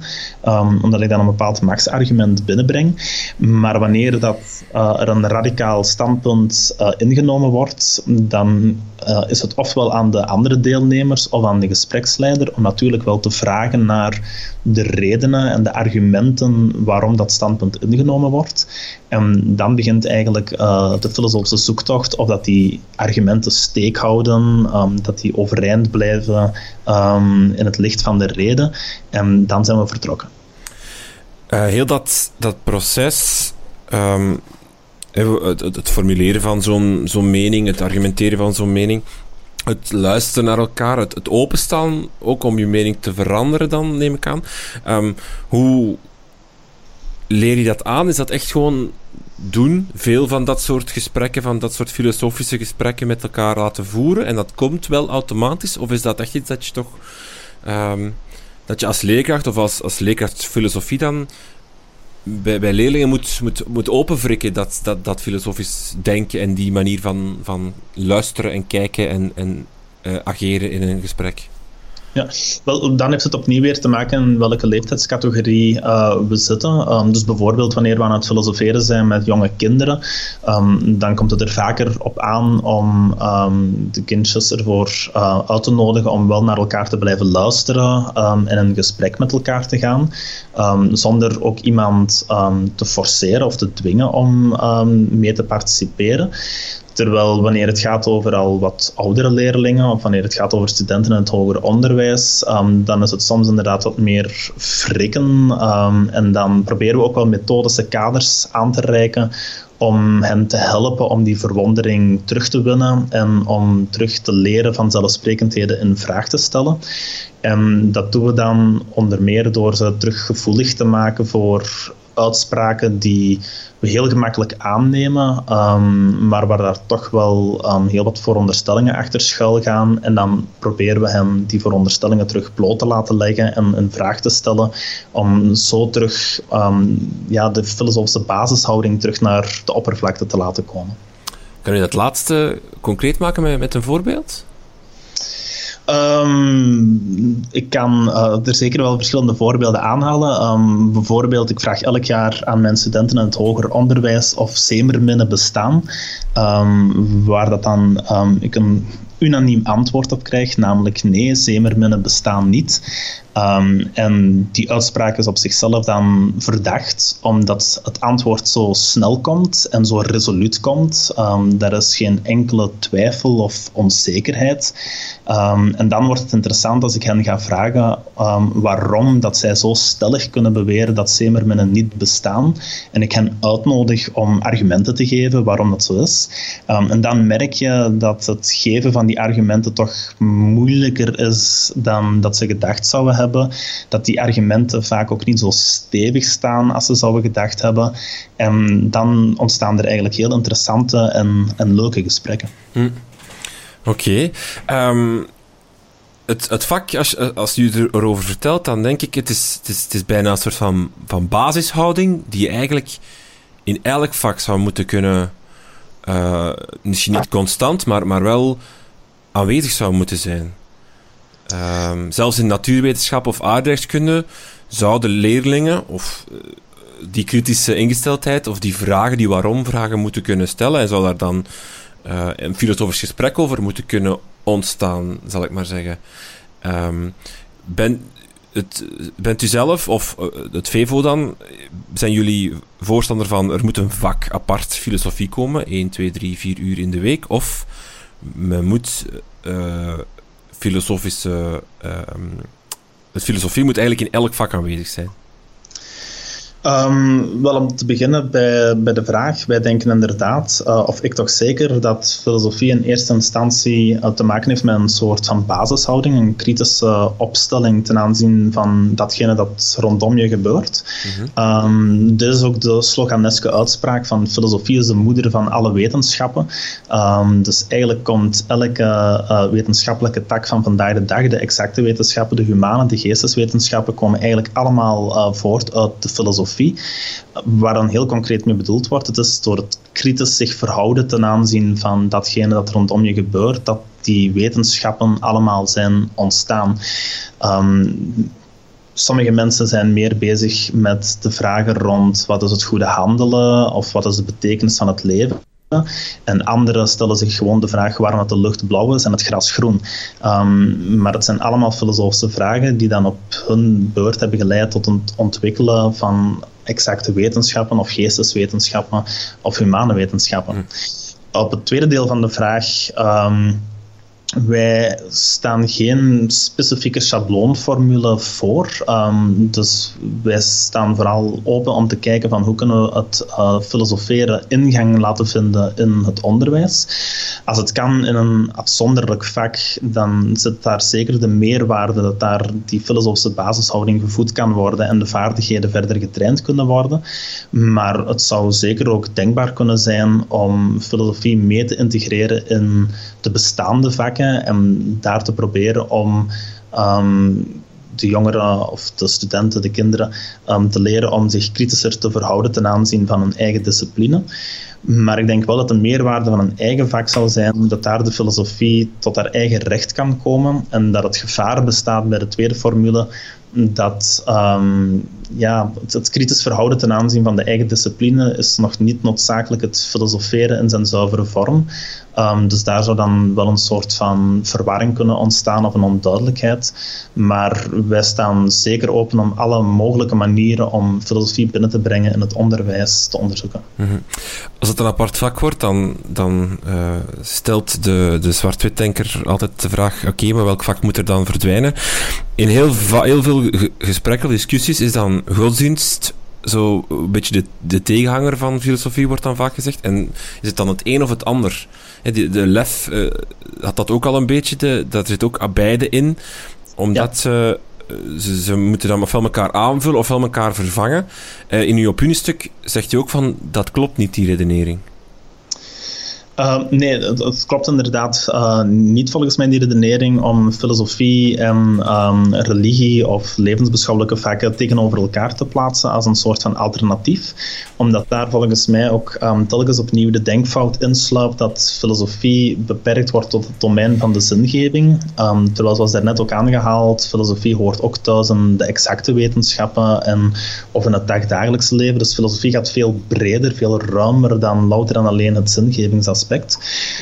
omdat ik dan een bepaald machtsargument binnenbreng. Maar wanneer dat, uh, er een radicaal standpunt ingenomen wordt, dan uh, is het ofwel aan de andere deelnemers of aan de gespreksleider om natuurlijk wel te vragen naar de redenen en de argumenten waarom dat standpunt ingenomen wordt. En dan begint eigenlijk uh, de filosofische zoektocht of dat die argumenten steek houden, um, dat die overeind blijven um, in het licht van de reden. En dan zijn we vertrokken. Uh, heel dat, dat proces. Um het, het, formuleren van zo'n zo'n mening, het argumenteren van zo'n mening, het luisteren naar elkaar, het, het openstaan ook om je mening te veranderen, dan neem ik aan. Um, hoe leer je dat aan? Is dat echt gewoon doen? Veel van dat soort gesprekken, van dat soort filosofische gesprekken met elkaar laten voeren en dat komt wel automatisch? Of is dat echt iets dat je toch. Um, dat je als leerkracht of als, als leerkracht filosofie dan bij, bij leerlingen moet, moet, moet openwrikken dat, dat, dat filosofisch denken en die manier van, van luisteren en kijken en, en uh, ageren in een gesprek. Ja, wel, dan heeft het opnieuw weer te maken in welke leeftijdscategorie uh, we zitten. Um, dus bijvoorbeeld wanneer we aan het filosoferen zijn met jonge kinderen, um, dan komt het er vaker op aan om um, de kindjes ervoor uh, uit te nodigen om wel naar elkaar te blijven luisteren en een gesprek met elkaar te gaan, zonder ook iemand te forceren of te dwingen om mee te participeren. Terwijl wanneer het gaat over al wat oudere leerlingen of wanneer het gaat over studenten in het hoger onderwijs, um, dan is het soms inderdaad wat meer frikken. Um, en dan proberen we ook wel methodische kaders aan te reiken om hen te helpen om die verwondering terug te winnen en om terug te leren van zelfsprekendheden in vraag te stellen. En dat doen we dan onder meer door ze terug gevoelig te maken voor uitspraken die we heel gemakkelijk aannemen, um, maar waar daar toch wel um, heel wat veronderstellingen achter schuil gaan. En dan proberen we hen die veronderstellingen terug bloot te laten leggen en een vraag te stellen, om zo terug um, ja, de filosofische basishouding terug naar de oppervlakte te laten komen. Kan je dat laatste concreet maken met, met een voorbeeld? Um, ik kan uh, er zeker wel verschillende voorbeelden aanhalen. Um, bijvoorbeeld, ik vraag elk jaar aan mijn studenten in het hoger onderwijs of zeemerminnen bestaan. Um, waar dat dan ik een unaniem antwoord op krijg, namelijk nee, zeemerminnen bestaan niet. Um, en die uitspraak is op zichzelf dan verdacht, omdat het antwoord zo snel komt en zo resoluut komt. Um, er is geen enkele twijfel of onzekerheid. Um, en dan wordt het interessant als ik hen ga vragen waarom dat zij zo stellig kunnen beweren dat zeemerminnen niet bestaan. En ik hen uitnodig om argumenten te geven waarom dat zo is. en dan merk je dat het geven van die argumenten toch moeilijker is dan dat ze gedacht zouden hebben dat die argumenten vaak ook niet zo stevig staan als ze zouden gedacht hebben. En dan ontstaan er eigenlijk heel interessante en, en leuke gesprekken. Hm. Oké. Ehm, het, het vak, als, als u erover vertelt, dan denk ik, het is, het is, het is bijna een soort van, van basishouding die je eigenlijk in elk vak zou moeten kunnen, uh, misschien niet constant, maar, maar wel aanwezig zou moeten zijn. Um, zelfs in natuurwetenschap of aardrijkskunde zouden leerlingen of uh, die kritische ingesteldheid of die vragen, die waarom-vragen moeten kunnen stellen en zou daar dan uh, een filosofisch gesprek over moeten kunnen ontstaan, zal ik maar zeggen. Um, het, bent u zelf of uh, het VEVO dan, zijn jullie voorstander van er moet een vak apart filosofie komen, 1, 2, 3, 4 uur in de week, of men moet filosofische. Uh, filosofie moet eigenlijk in elk vak aanwezig zijn. Um, wel om te beginnen bij, bij de vraag. Wij denken inderdaad, uh, of ik toch zeker, dat filosofie in eerste instantie uh, te maken heeft met een soort van basishouding, een kritische opstelling ten aanzien van datgene dat rondom je gebeurt. Mm um, dit is ook de sloganeske uitspraak van filosofie is de moeder van alle wetenschappen. Um, dus eigenlijk komt elke uh, wetenschappelijke tak van vandaag de dag, de exacte wetenschappen, de humane, de geesteswetenschappen, komen eigenlijk allemaal voort uit de filosofie waar dan heel concreet mee bedoeld wordt. Het is door het kritisch zich verhouden ten aanzien van datgene dat rondom je gebeurt, dat die wetenschappen allemaal zijn ontstaan. Ehm, sommige mensen zijn meer bezig met de vragen rond wat is het goede handelen of wat is de betekenis van het leven. En anderen stellen zich gewoon de vraag waarom de lucht blauw is en het gras groen. Um, maar het zijn allemaal filosofische vragen die dan op hun beurt hebben geleid tot het ontwikkelen van exacte wetenschappen of geesteswetenschappen of humane wetenschappen. Hm. Op het tweede deel van de vraag. Um, wij staan geen specifieke schabloonformule voor. Um, dus wij staan vooral open om te kijken van hoe kunnen we het uh, filosoferen ingang laten vinden in het onderwijs. Als het kan in een afzonderlijk vak, dan zit daar zeker de meerwaarde dat daar die filosofische basishouding gevoed kan worden en de vaardigheden verder getraind kunnen worden. Maar het zou zeker ook denkbaar kunnen zijn om filosofie mee te integreren in de bestaande vakken en daar te proberen om ehm, de jongeren of de studenten, de kinderen, um, te leren om zich kritischer te verhouden ten aanzien van hun eigen discipline. Maar ik denk wel dat de meerwaarde van een eigen vak zal zijn dat daar de filosofie tot haar eigen recht kan komen en dat het gevaar bestaat bij de tweede formule dat um, ja, het, kritisch verhouden ten aanzien van de eigen discipline is nog niet noodzakelijk het filosoferen in zijn zuivere vorm. Um, dus daar zou dan wel een soort van verwarring kunnen ontstaan of een onduidelijkheid. Maar wij staan zeker open om alle mogelijke manieren om filosofie binnen te brengen in het onderwijs te onderzoeken. Mhm. Als het een apart vak wordt, dan, dan uh, stelt de, de zwart-wit-denker altijd de vraag: oké, maar welk vak moet er dan verdwijnen? In heel, heel veel gesprekken of discussies is dan godsdienst zo een beetje de, de tegenhanger van filosofie, wordt dan vaak gezegd. En is het dan het een of het ander? De, de LEF uh, had dat ook al een beetje, de, dat zit ook beide in, omdat ze, ze, ze, moeten dan ofwel elkaar aanvullen ofwel elkaar vervangen. Uh, in uw opiniestuk zegt je ook van dat klopt niet, die redenering. Uh, nee, het, klopt inderdaad uh, niet volgens mij die redenering om filosofie en um, religie of levensbeschouwelijke vakken tegenover elkaar te plaatsen als een soort van alternatief. Omdat daar volgens mij ook um, telkens opnieuw de denkfout insluipt dat filosofie beperkt wordt tot het domein van de zingeving. Um, terwijl, zoals daarnet ook aangehaald, filosofie hoort ook thuis in de exacte wetenschappen en, of in het dagdagelijkse leven. Dus filosofie gaat veel breder, veel ruimer dan louter en alleen het zingevingsaspect.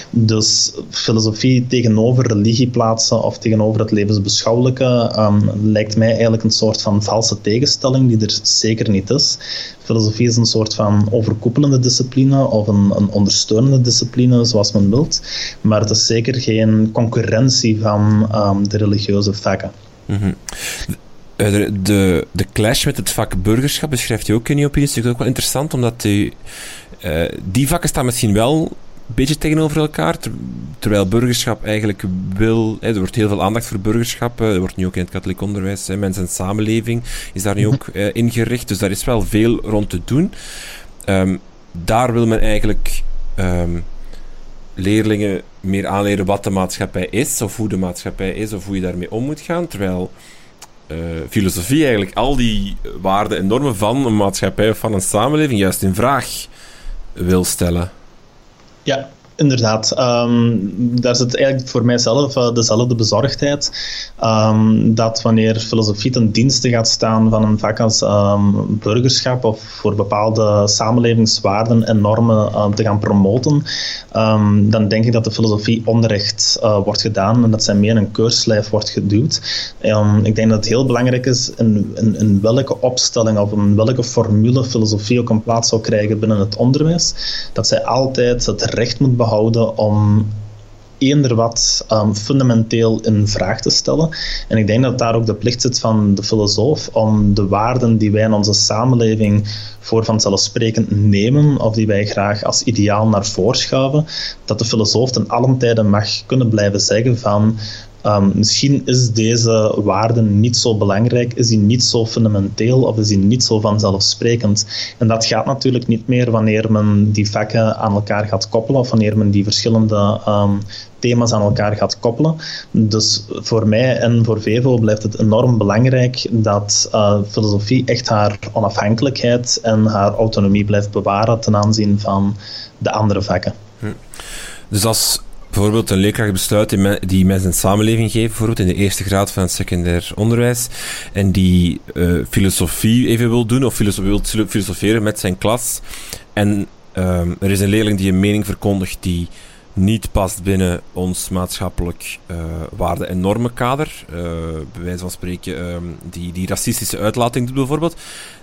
Dus filosofie tegenover religie plaatsen of tegenover het levensbeschouwelijke um, lijkt mij eigenlijk een soort van valse tegenstelling die er zeker niet is. Filosofie is een soort van overkoepelende discipline of een, een ondersteunende discipline, zoals men wilt. Maar het is zeker geen concurrentie van um, de religieuze vakken. Mm de, de, de, clash met het vak burgerschap beschrijft u ook in uw opinie. Dat is ook wel interessant, omdat uh, die vakken staan misschien wel beetje tegenover elkaar. terwijl burgerschap eigenlijk wil. Hè, er wordt heel veel aandacht voor burgerschap. er wordt nu ook in het katholiek onderwijs. Hè, mensen en samenleving is daar nu ook uh, ingericht. Dus daar is wel veel rond te doen. Um, daar wil men eigenlijk. Um, leerlingen meer aanleren wat de maatschappij is, of hoe de maatschappij is, of hoe je daarmee om moet gaan. Terwijl uh, filosofie eigenlijk al die waarden en normen van een maatschappij of van een samenleving juist in vraag wil stellen. Ja, Inderdaad, ehm, daar zit eigenlijk voor mijzelf uh, dezelfde bezorgdheid. Um, dat wanneer filosofie ten dienste gaat staan van een vak als ehm, burgerschap of voor bepaalde samenlevingswaarden en normen te gaan promoten, dan denk ik dat de filosofie onrecht uh, wordt gedaan en dat zij meer een keurslijf wordt geduwd. ik denk dat het heel belangrijk is in, in, welke opstelling of in welke formule filosofie ook een plaats zou krijgen binnen het onderwijs, dat zij altijd het recht moet behouden houden om eender wat um, fundamenteel in vraag te stellen. En ik denk dat daar ook de plicht zit van de filosoof om de waarden die wij in onze samenleving voor vanzelfsprekend nemen, of die wij graag als ideaal naar voren schuiven, dat de filosoof ten allen tijde mag kunnen blijven zeggen van Um, misschien is deze waarde niet zo belangrijk, is die niet zo fundamenteel of is die niet zo vanzelfsprekend. En dat gaat natuurlijk niet meer wanneer men die vakken aan elkaar gaat koppelen of wanneer men die verschillende um, thema's aan elkaar gaat koppelen. Dus voor mij en voor Vevo blijft het enorm belangrijk dat uh, filosofie echt haar onafhankelijkheid en haar autonomie blijft bewaren ten aanzien van de andere vakken. Hm. Dus als bijvoorbeeld een leerkracht besluit die mensen een samenleving geeft, bijvoorbeeld in de eerste graad van het secundair onderwijs, en die uh, filosofie even wil doen, of filosofie, wil filosoferen met zijn klas, en um, er is een leerling die een mening verkondigt die niet past binnen ons maatschappelijk uh, waarde- en normenkader, uh, bij wijze van spreken um, die, die racistische uitlating doet bijvoorbeeld,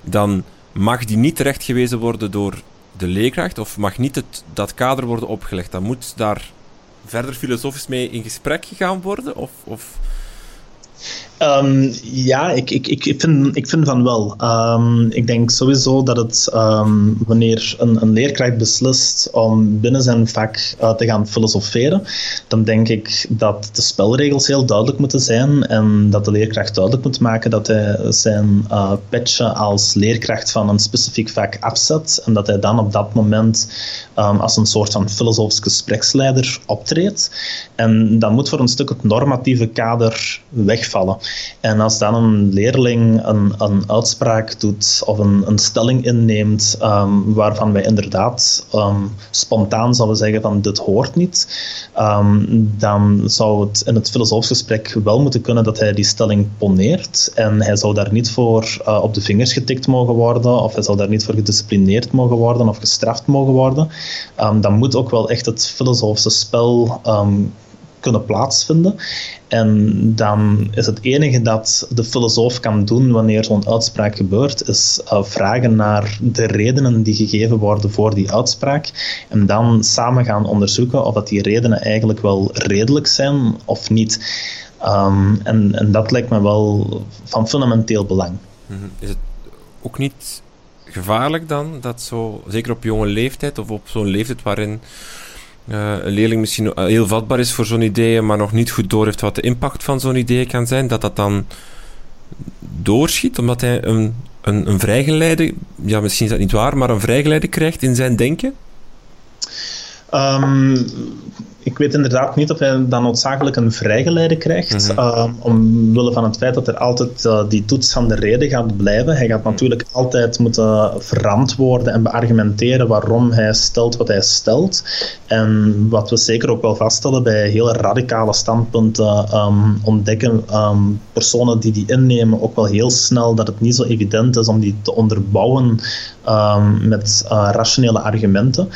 dan mag die niet terechtgewezen worden door de leerkracht, of mag niet het, dat kader worden opgelegd. Dan moet daar verder filosofisch mee in gesprek gegaan worden? Of, of Um, ja, ik, ik, ik, vind, ik vind van wel. Um, ik denk sowieso dat het um, wanneer een, een leerkracht beslist om binnen zijn vak uh, te gaan filosoferen, dan denk ik dat de spelregels heel duidelijk moeten zijn en dat de leerkracht duidelijk moet maken dat hij zijn uh, als leerkracht van een specifiek vak afzet en dat hij dan op dat moment als een soort van filosofisch gespreksleider optreedt. En dan moet voor een stuk het normatieve kader wegvallen. En als dan een leerling een, een uitspraak doet of een, een stelling inneemt um, waarvan wij inderdaad um, spontaan zouden zeggen van dit hoort niet, um, dan zou het in het filosofisch gesprek wel moeten kunnen dat hij die stelling poneert en hij zou daar niet voor uh, op de vingers getikt mogen worden of hij zou daar niet voor gedisciplineerd mogen worden of gestraft mogen worden. dan moet ook wel echt het filosofische spel kunnen plaatsvinden. En dan is het enige dat de filosoof kan doen wanneer zo'n uitspraak gebeurt, is uh, vragen naar de redenen die gegeven worden voor die uitspraak. En dan samen gaan onderzoeken of dat die redenen eigenlijk wel redelijk zijn of niet. Um, en, en dat lijkt me wel van fundamenteel belang. Mhm. Is het ook niet gevaarlijk dan dat zo, zeker op jonge leeftijd of op zo'n leeftijd waarin uh, een leerling misschien heel vatbaar is voor zo'n idee, maar nog niet goed door heeft wat de impact van zo'n idee kan zijn, dat dat dan doorschiet, omdat hij een, een, een vrijgeleide, ja, misschien is dat niet waar, maar een vrijgeleide krijgt in zijn denken? Um, ik weet inderdaad niet of hij dan noodzakelijk een vrijgeleide krijgt, mm -hmm. omwille van het feit dat er altijd uh, die toets van de reden gaat blijven. Hij gaat natuurlijk altijd moeten verantwoorden en beargumenteren waarom hij stelt wat hij stelt. En wat we zeker ook wel vaststellen bij hele radicale standpunten, um, ontdekken um, personen die die innemen ook wel heel snel dat het niet zo evident is om die te onderbouwen met uh, rationele argumenten.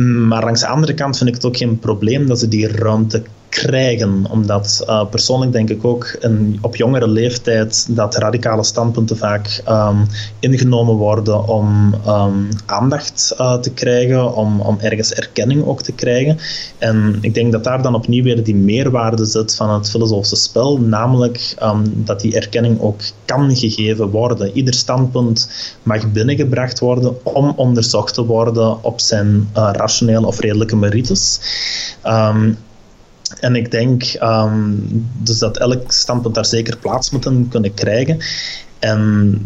Maar langs de andere kant vind ik het ook geen probleem dat ze die ruimte krijgen. Omdat uh, persoonlijk denk ik ook in, op jongere leeftijd dat radicale standpunten vaak um, ingenomen worden om um, aandacht uh, te krijgen, om, om ergens erkenning ook te krijgen. En ik denk dat daar dan opnieuw weer die meerwaarde zit van het filosofische spel, namelijk um, dat die erkenning ook kan gegeven worden. Ieder standpunt mag binnengebracht worden om onderzocht te worden op zijn uh, rationele of redelijke merites. En ik denk um, dus dat elk standpunt daar zeker plaats moet in kunnen krijgen. En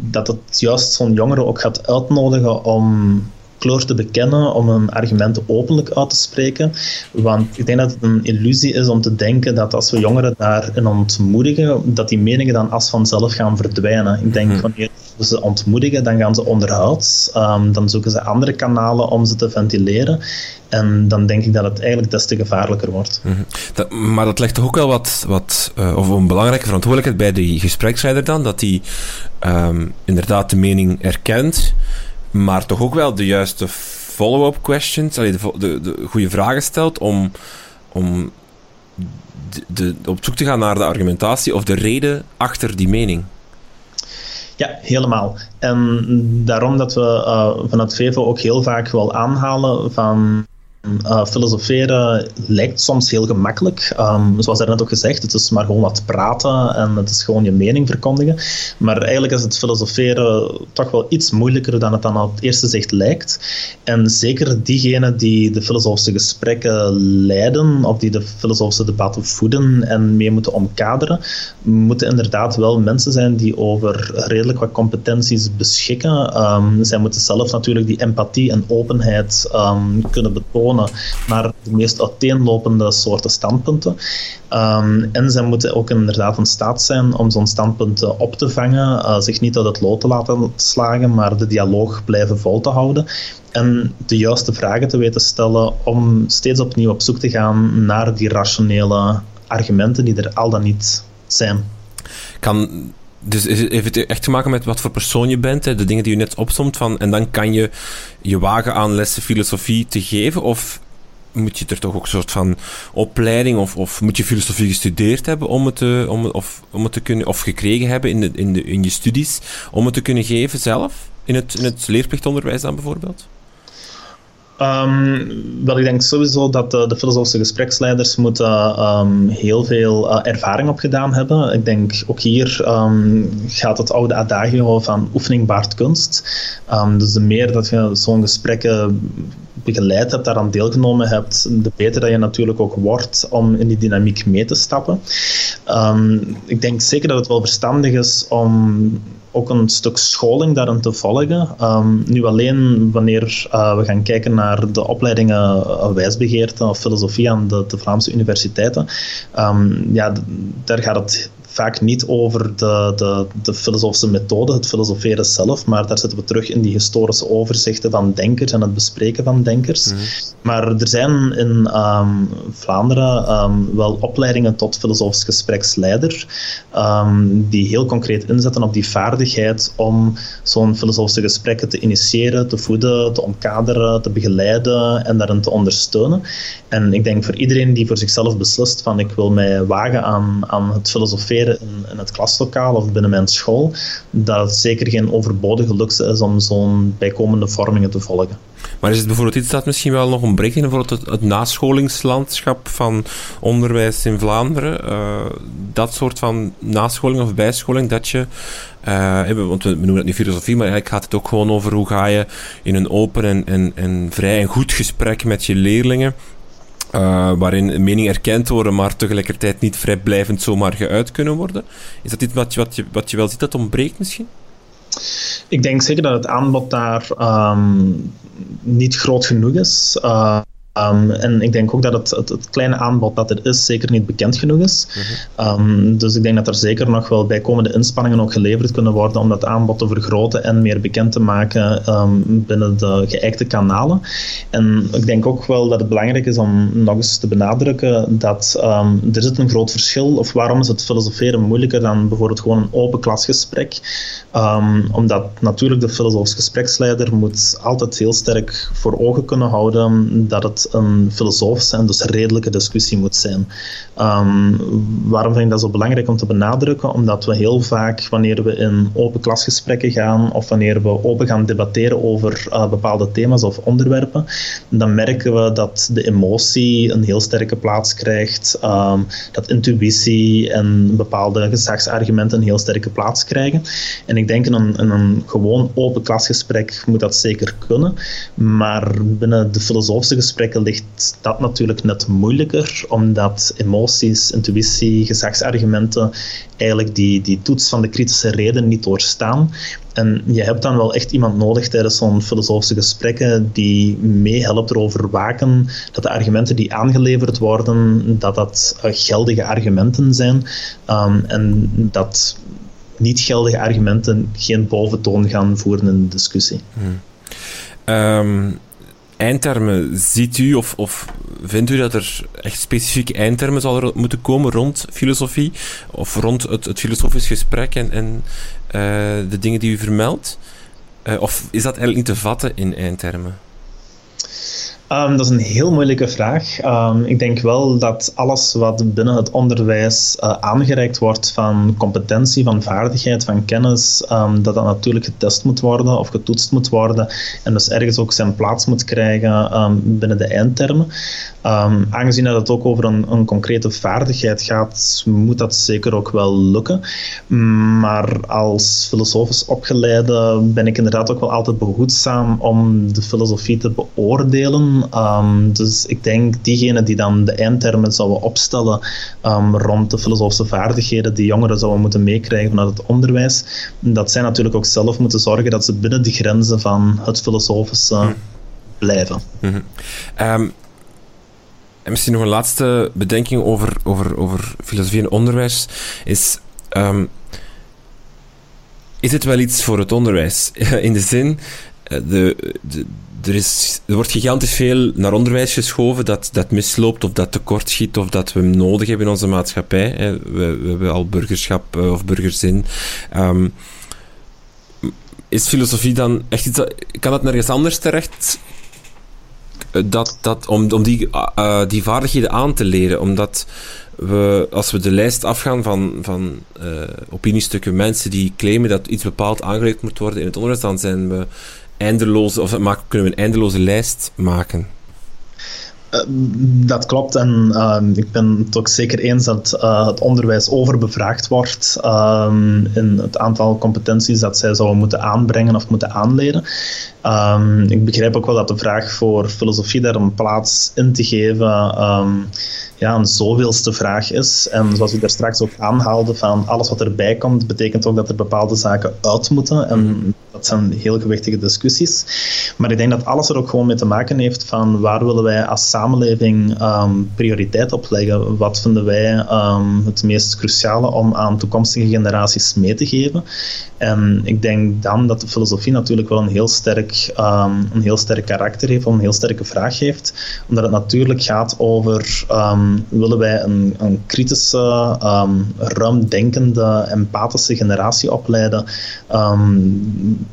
dat het juist zo'n jongere ook gaat uitnodigen om kleur te bekennen, om een argument openlijk uit te spreken. Want ik denk dat het een illusie is om te denken dat als we jongeren daarin ontmoedigen, dat die meningen dan als vanzelf gaan verdwijnen. Ik denk, -hmm. wanneer ze ontmoedigen, dan gaan ze onderhuids. Um, dan zoeken ze andere kanalen om ze te ventileren. En dan denk ik dat het eigenlijk des te gevaarlijker wordt. Dat, maar dat legt toch ook wel wat, wat uh, of een belangrijke verantwoordelijkheid bij de gespreksleider dan, dat hij um, inderdaad de mening erkent, maar toch ook wel de juiste follow-up questions, allee, de, de, de goede vragen stelt om, om de, op zoek te gaan naar de argumentatie of de reden achter die mening. Ja, helemaal. En daarom dat we uh, vanuit VEVO ook heel vaak wel aanhalen van uh, filosoferen lijkt soms heel gemakkelijk. Um, zoals net ook gezegd, het is maar gewoon wat praten en het is gewoon je mening verkondigen. Maar eigenlijk is het filosoferen toch wel iets moeilijker dan het op het eerste zicht lijkt. En zeker diegenen die de filosofische gesprekken leiden of die de filosofische debatten voeden en mee moeten omkaderen, moeten inderdaad wel mensen zijn die over redelijk wat competenties beschikken. Um, zij moeten zelf natuurlijk die empathie en openheid um, kunnen betonen naar de meest uiteenlopende soorten standpunten. Um, en zij moeten ook inderdaad in staat zijn om zo'n standpunten op te vangen, uh, zich niet uit het lood te laten slagen, maar de dialoog blijven vol te houden. En de juiste vragen te weten stellen om steeds opnieuw op zoek te gaan naar die rationele argumenten die er al dan niet zijn. Kan dus heeft het echt te maken met wat voor persoon je bent, de dingen die je net opzomt, van, en dan kan je je wagen aan lessen filosofie te geven? Of moet je er toch ook een soort van opleiding, of, of moet je filosofie gestudeerd hebben om het te, om, of, om het te kunnen, of gekregen hebben in, de, in, de, in je studies, om het te kunnen geven zelf? In het, in het leerplichtonderwijs dan bijvoorbeeld? Um, wel, ik denk sowieso dat de, filosofische gespreksleiders moeten um, heel veel uh, ervaring opgedaan hebben. Ik denk ook hier um, gaat het oude adagio van oefening baart kunst. dus de meer dat je zo'n gesprekken begeleid hebt, daaraan deelgenomen hebt, de beter dat je natuurlijk ook wordt om in die dynamiek mee te stappen. ik denk zeker dat het wel verstandig is om ook een stuk scholing daarin te volgen. Um, nu alleen wanneer uh, we gaan kijken naar de opleidingen uh, wijsbegeerte of filosofie aan de, de Vlaamse universiteiten, um, ja, daar gaat het vaak niet over de, de, de, filosofische methode, het filosoferen zelf, maar daar zitten we terug in die historische overzichten van denkers en het bespreken van denkers. Mm -hmm. Maar er zijn in um, Vlaanderen um, wel opleidingen tot filosofisch gespreksleider, um, die heel concreet inzetten op die vaardigheid om zo'n filosofische gesprekken te initiëren, te voeden, te omkaderen, te begeleiden en daarin te ondersteunen. En ik denk voor iedereen die voor zichzelf beslist van ik wil mij wagen aan, aan het filosoferen in, in het klaslokaal of binnen mijn school, dat het zeker geen overbodige luxe is om zo'n bijkomende vormingen te volgen. Maar is het bijvoorbeeld iets dat misschien wel nog ontbreekt in bijvoorbeeld het, het nascholingslandschap van onderwijs in Vlaanderen? Uh, dat soort van nascholing of bijscholing, dat je, uh, want we noemen het nu filosofie, maar eigenlijk gaat het ook gewoon over hoe ga je in een open en, en, en vrij en goed gesprek met je leerlingen uh, waarin mening erkend worden, maar tegelijkertijd niet vrijblijvend zomaar geuit kunnen worden. Is dat iets wat je, wat je, wat je wel ziet dat ontbreekt misschien? Ik denk zeker dat het aanbod daar ehm, niet groot genoeg is. Uh, Um, en ik denk ook dat het, het, het, kleine aanbod dat er is zeker niet bekend genoeg is. um, dus ik denk dat er zeker nog wel bijkomende inspanningen ook geleverd kunnen worden om dat aanbod te vergroten en meer bekend te maken um, binnen de geëikte kanalen. En ik denk ook wel dat het belangrijk is om nog eens te benadrukken dat er zit een groot verschil, of waarom is het filosoferen moeilijker dan bijvoorbeeld gewoon een open klasgesprek? omdat natuurlijk de filosofische gespreksleider moet altijd heel sterk voor ogen kunnen houden dat het een filosofische en dus redelijke discussie moet zijn. Um, waarom vind ik dat zo belangrijk om te benadrukken? Omdat we heel vaak, wanneer we in open klasgesprekken gaan of wanneer we open gaan debatteren over uh, bepaalde thema's of onderwerpen, dan merken we dat de emotie een heel sterke plaats krijgt, um, dat intuïtie en bepaalde gezagsargumenten een heel sterke plaats krijgen. En ik denk in een, in een gewoon open klasgesprek moet dat zeker kunnen, maar binnen de filosofische gesprekken ligt dat natuurlijk net moeilijker, omdat emoties, intuïtie, gezagsargumenten eigenlijk die, die toets van de kritische reden niet doorstaan. En je hebt dan wel echt iemand nodig tijdens zo'n filosofische gesprekken die meehelpt erover waken dat de argumenten die aangeleverd worden, dat dat uh, geldige argumenten zijn. Um, en dat niet geldige argumenten geen boventoon gaan voeren in de discussie. Hmm. Um, eindtermen, ziet u of, of vindt u dat er echt specifieke eindtermen zouden moeten komen rond filosofie? Of rond het, het filosofisch gesprek en, en uh, de dingen die u vermeldt? Uh, of is dat eigenlijk niet te vatten in eindtermen? Um, dat is een heel moeilijke vraag. Um, ik denk wel dat alles wat binnen het onderwijs uh, aangereikt wordt van competentie, van vaardigheid, van kennis, um, dat dat natuurlijk getest moet worden of getoetst moet worden en dus ergens ook zijn plaats moet krijgen binnen de eindtermen. aangezien dat het ook over een, een, concrete vaardigheid gaat, moet dat zeker ook wel lukken. Maar als filosofisch opgeleide ben ik inderdaad ook wel altijd behoedzaam om de filosofie te beoordelen Um, dus ik denk diegenen die dan de eindtermen zouden opstellen um, rond de filosofische vaardigheden die jongeren zouden moeten meekrijgen vanuit het onderwijs, dat zij natuurlijk ook zelf moeten zorgen dat ze binnen de grenzen van het filosofische hm. blijven. Mhm. Ehm, en misschien nog een laatste bedenking over, over, over filosofie en onderwijs is. is het wel iets voor het onderwijs? In de zin, eh, de, de, er, is, er wordt gigantisch veel naar onderwijs geschoven dat, dat misloopt of dat tekortschiet of dat we hem nodig hebben in onze maatschappij. We, we hebben al burgerschap eh, of burgerzin. Um, is filosofie dan echt iets dat, Kan dat nergens anders terecht? Eh, dat, dat, om om die, uh, die vaardigheden aan te leren. Omdat we, als we de lijst afgaan van, van opiniestukken mensen die claimen dat iets bepaald aangeleerd moet worden in het onderwijs, dan zijn we eindeloze, of kunnen we een eindeloze lijst maken? Uh, dat klopt en uh, ik ben het ook zeker eens dat uh, het onderwijs overbevraagd wordt ehm, in het aantal competenties dat zij zouden moeten aanbrengen of moeten aanleren. Um, ik begrijp ook wel dat de vraag voor filosofie daar een plaats in te geven ja, een zoveelste vraag is. En zoals ik daar straks ook aanhaalde, van alles wat erbij komt, betekent ook dat er bepaalde zaken uit moeten. En mhm. dat zijn heel gewichtige discussies. Maar ik denk dat alles er ook gewoon mee te maken heeft van waar willen wij als samenleving um, prioriteit op leggen? Wat vinden wij um, het meest cruciale om aan toekomstige generaties mee te geven? En ik denk dan dat de filosofie natuurlijk wel een heel sterk, um, een heel sterk karakter heeft, of een heel sterke vraag heeft. Omdat het natuurlijk gaat over um, willen wij een, een kritische, um, ruimdenkende, empathische generatie opleiden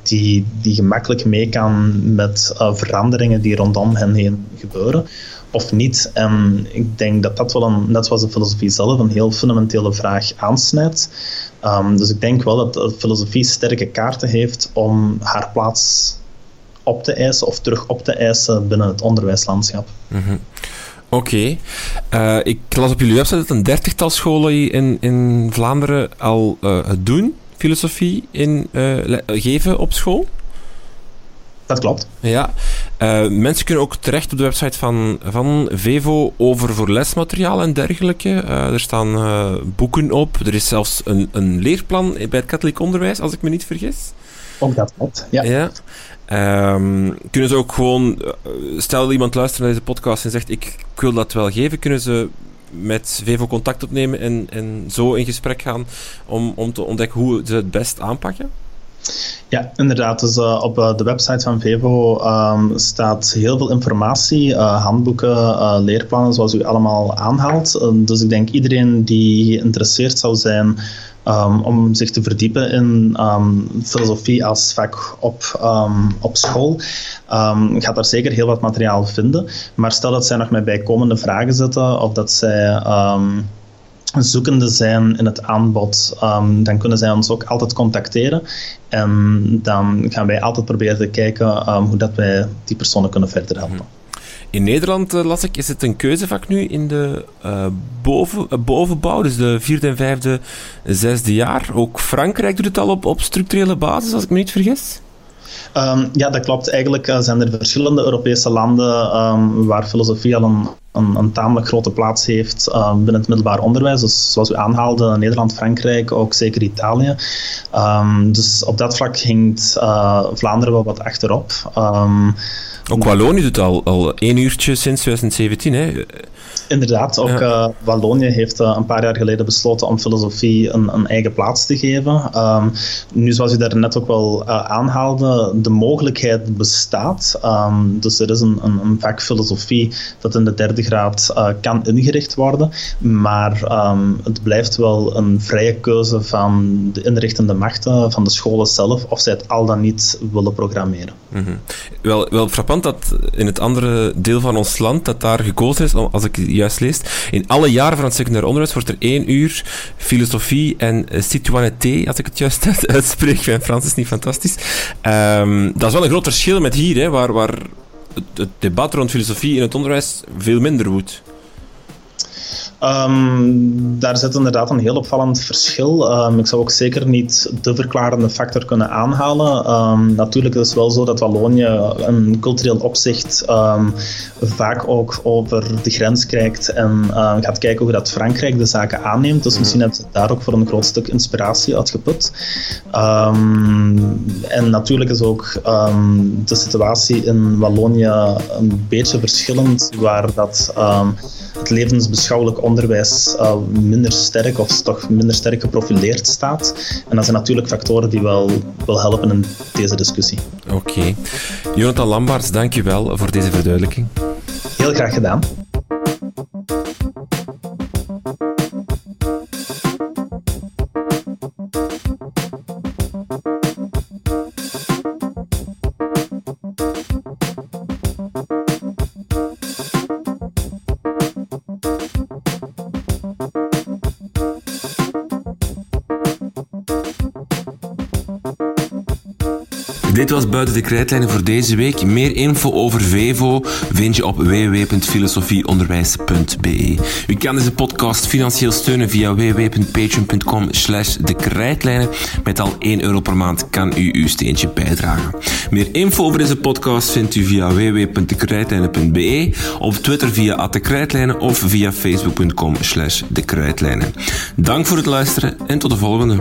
die, die gemakkelijk mee kan met uh, veranderingen die rondom hen heen gebeuren of niet. En ik denk dat dat wel, een, net zoals de filosofie zelf, een heel fundamentele vraag aansnijdt. Dus ik denk wel dat de filosofie sterke kaarten heeft om haar plaats op te eisen of terug op te eisen binnen het onderwijslandschap. Mm. Oké. Okay. Uh, ik las op jullie website dat een dertigtal scholen in, in Vlaanderen al uh, het doen, filosofie in, uh, geven op school. Dat klopt. Ja. Mensen kunnen ook terecht op de website van, van Vevo over voor lesmateriaal en dergelijke. Er staan boeken op. Er is zelfs een, een leerplan bij het katholiek onderwijs, als ik me niet vergis. Ook dat klopt, ja. ja. Um, kunnen ze ook gewoon, stel iemand luistert naar deze podcast en zegt: ik, wil dat wel geven, kunnen ze met Vevo contact opnemen en, en zo in gesprek gaan om, om te ontdekken hoe ze het best aanpakken? Ja, inderdaad. Dus uh, op uh, de website van Vevo um, staat heel veel informatie, handboeken, leerplannen, zoals u allemaal aanhaalt. dus ik denk iedereen die geïnteresseerd zou zijn um, om zich te verdiepen in um, filosofie als vak op, op school, gaat daar zeker heel wat materiaal vinden. Maar stel dat zij nog met bijkomende vragen zitten of dat zij zoekende zijn in het aanbod, dan kunnen zij ons ook altijd contacteren. En dan gaan wij altijd proberen te kijken hoe dat wij die personen kunnen verder helpen. In Nederland, uh, las ik, is het een keuzevak nu in de uh, boven, uh, bovenbouw, dus de vierde en vijfde, zesde jaar. Ook Frankrijk doet het al op, op structurele basis, als ik me niet vergis. Um, ja, dat klopt. Eigenlijk zijn er verschillende Europese landen um, waar filosofie al een een, een, tamelijk grote plaats heeft uh, binnen het middelbaar onderwijs. Dus zoals u aanhaalde, Nederland, Frankrijk, ook zeker Italië. Um, dus op dat vlak hinkt uh, Vlaanderen wel wat achterop. Um, ook Wallonië doet al, al één uurtje sinds 2017. Hè? Inderdaad, ook ja. uh, Wallonië heeft uh, een paar jaar geleden besloten om filosofie een, een eigen plaats te geven. Um, nu, zoals u daar net ook wel uh, aanhaalde, de mogelijkheid bestaat. Um, dus er is een, een, een, vak filosofie dat in de derde graad kan ingericht worden. Maar um, het blijft wel een vrije keuze van de inrichtende machten, van de scholen zelf, of zij het al dan niet willen programmeren. Mm -hmm. Wel, wel frappant dat in het andere deel van ons land dat daar gekozen is, als ik juist leest. In alle jaren van het secundair onderwijs wordt er één uur filosofie en citoyenneté, als ik het juist uitspreek. Mijn Frans is niet fantastisch. Um, dat is wel een groot verschil met hier, hè, waar, waar het, debat rond filosofie in het onderwijs veel minder woedt. Um, daar zit inderdaad een heel opvallend verschil. Um, ik zou ook zeker niet de verklarende factor kunnen aanhalen. Um, natuurlijk is het wel zo dat Wallonië in cultureel opzicht vaak ook over de grens kijkt en gaat kijken hoe dat Frankrijk de zaken aanneemt. Dus misschien hebben ze daar ook voor een groot stuk inspiratie uitgeput. en natuurlijk is ook de situatie in Wallonië een beetje verschillend, waar dat het levensbeschouwelijk onderwijs uh, minder sterk of toch minder sterk geprofileerd staat. En dat zijn natuurlijk factoren die wel, wel helpen in deze discussie. Oké. Jonathan Lambaerts, dank je wel voor deze verduidelijking. Heel graag gedaan. Dit was Buiten de Krijtlijnen voor deze week. Meer info over Vevo vind je op www.filosofieonderwijs.be. U kan deze podcast financieel steunen via www.patreon.com slash de. Met al 1 euro per maand kan u uw steentje bijdragen. Meer info over deze podcast vindt u via www.dekrijtlijnen.be, op Twitter via @dekrijtlijnen of via facebook.com slash. Dank voor het luisteren en tot de volgende.